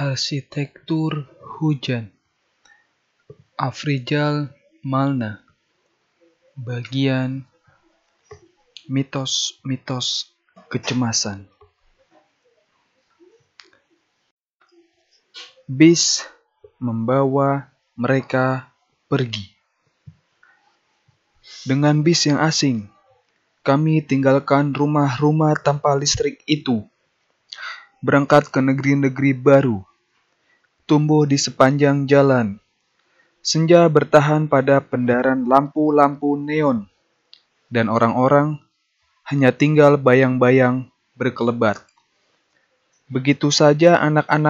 Arsitektur Hujan. Afrizal Malna. Bagian Mitos-mitos kecemasan. Bis membawa mereka pergi. Dengan bis yang asing, kami tinggalkan rumah-rumah tanpa listrik itu, berangkat ke negeri-negeri baru, tumbuh di sepanjang jalan. Senja bertahan pada pendaran lampu-lampu neon, dan orang-orang hanya tinggal bayang-bayang berkelebat. Begitu saja anak-anak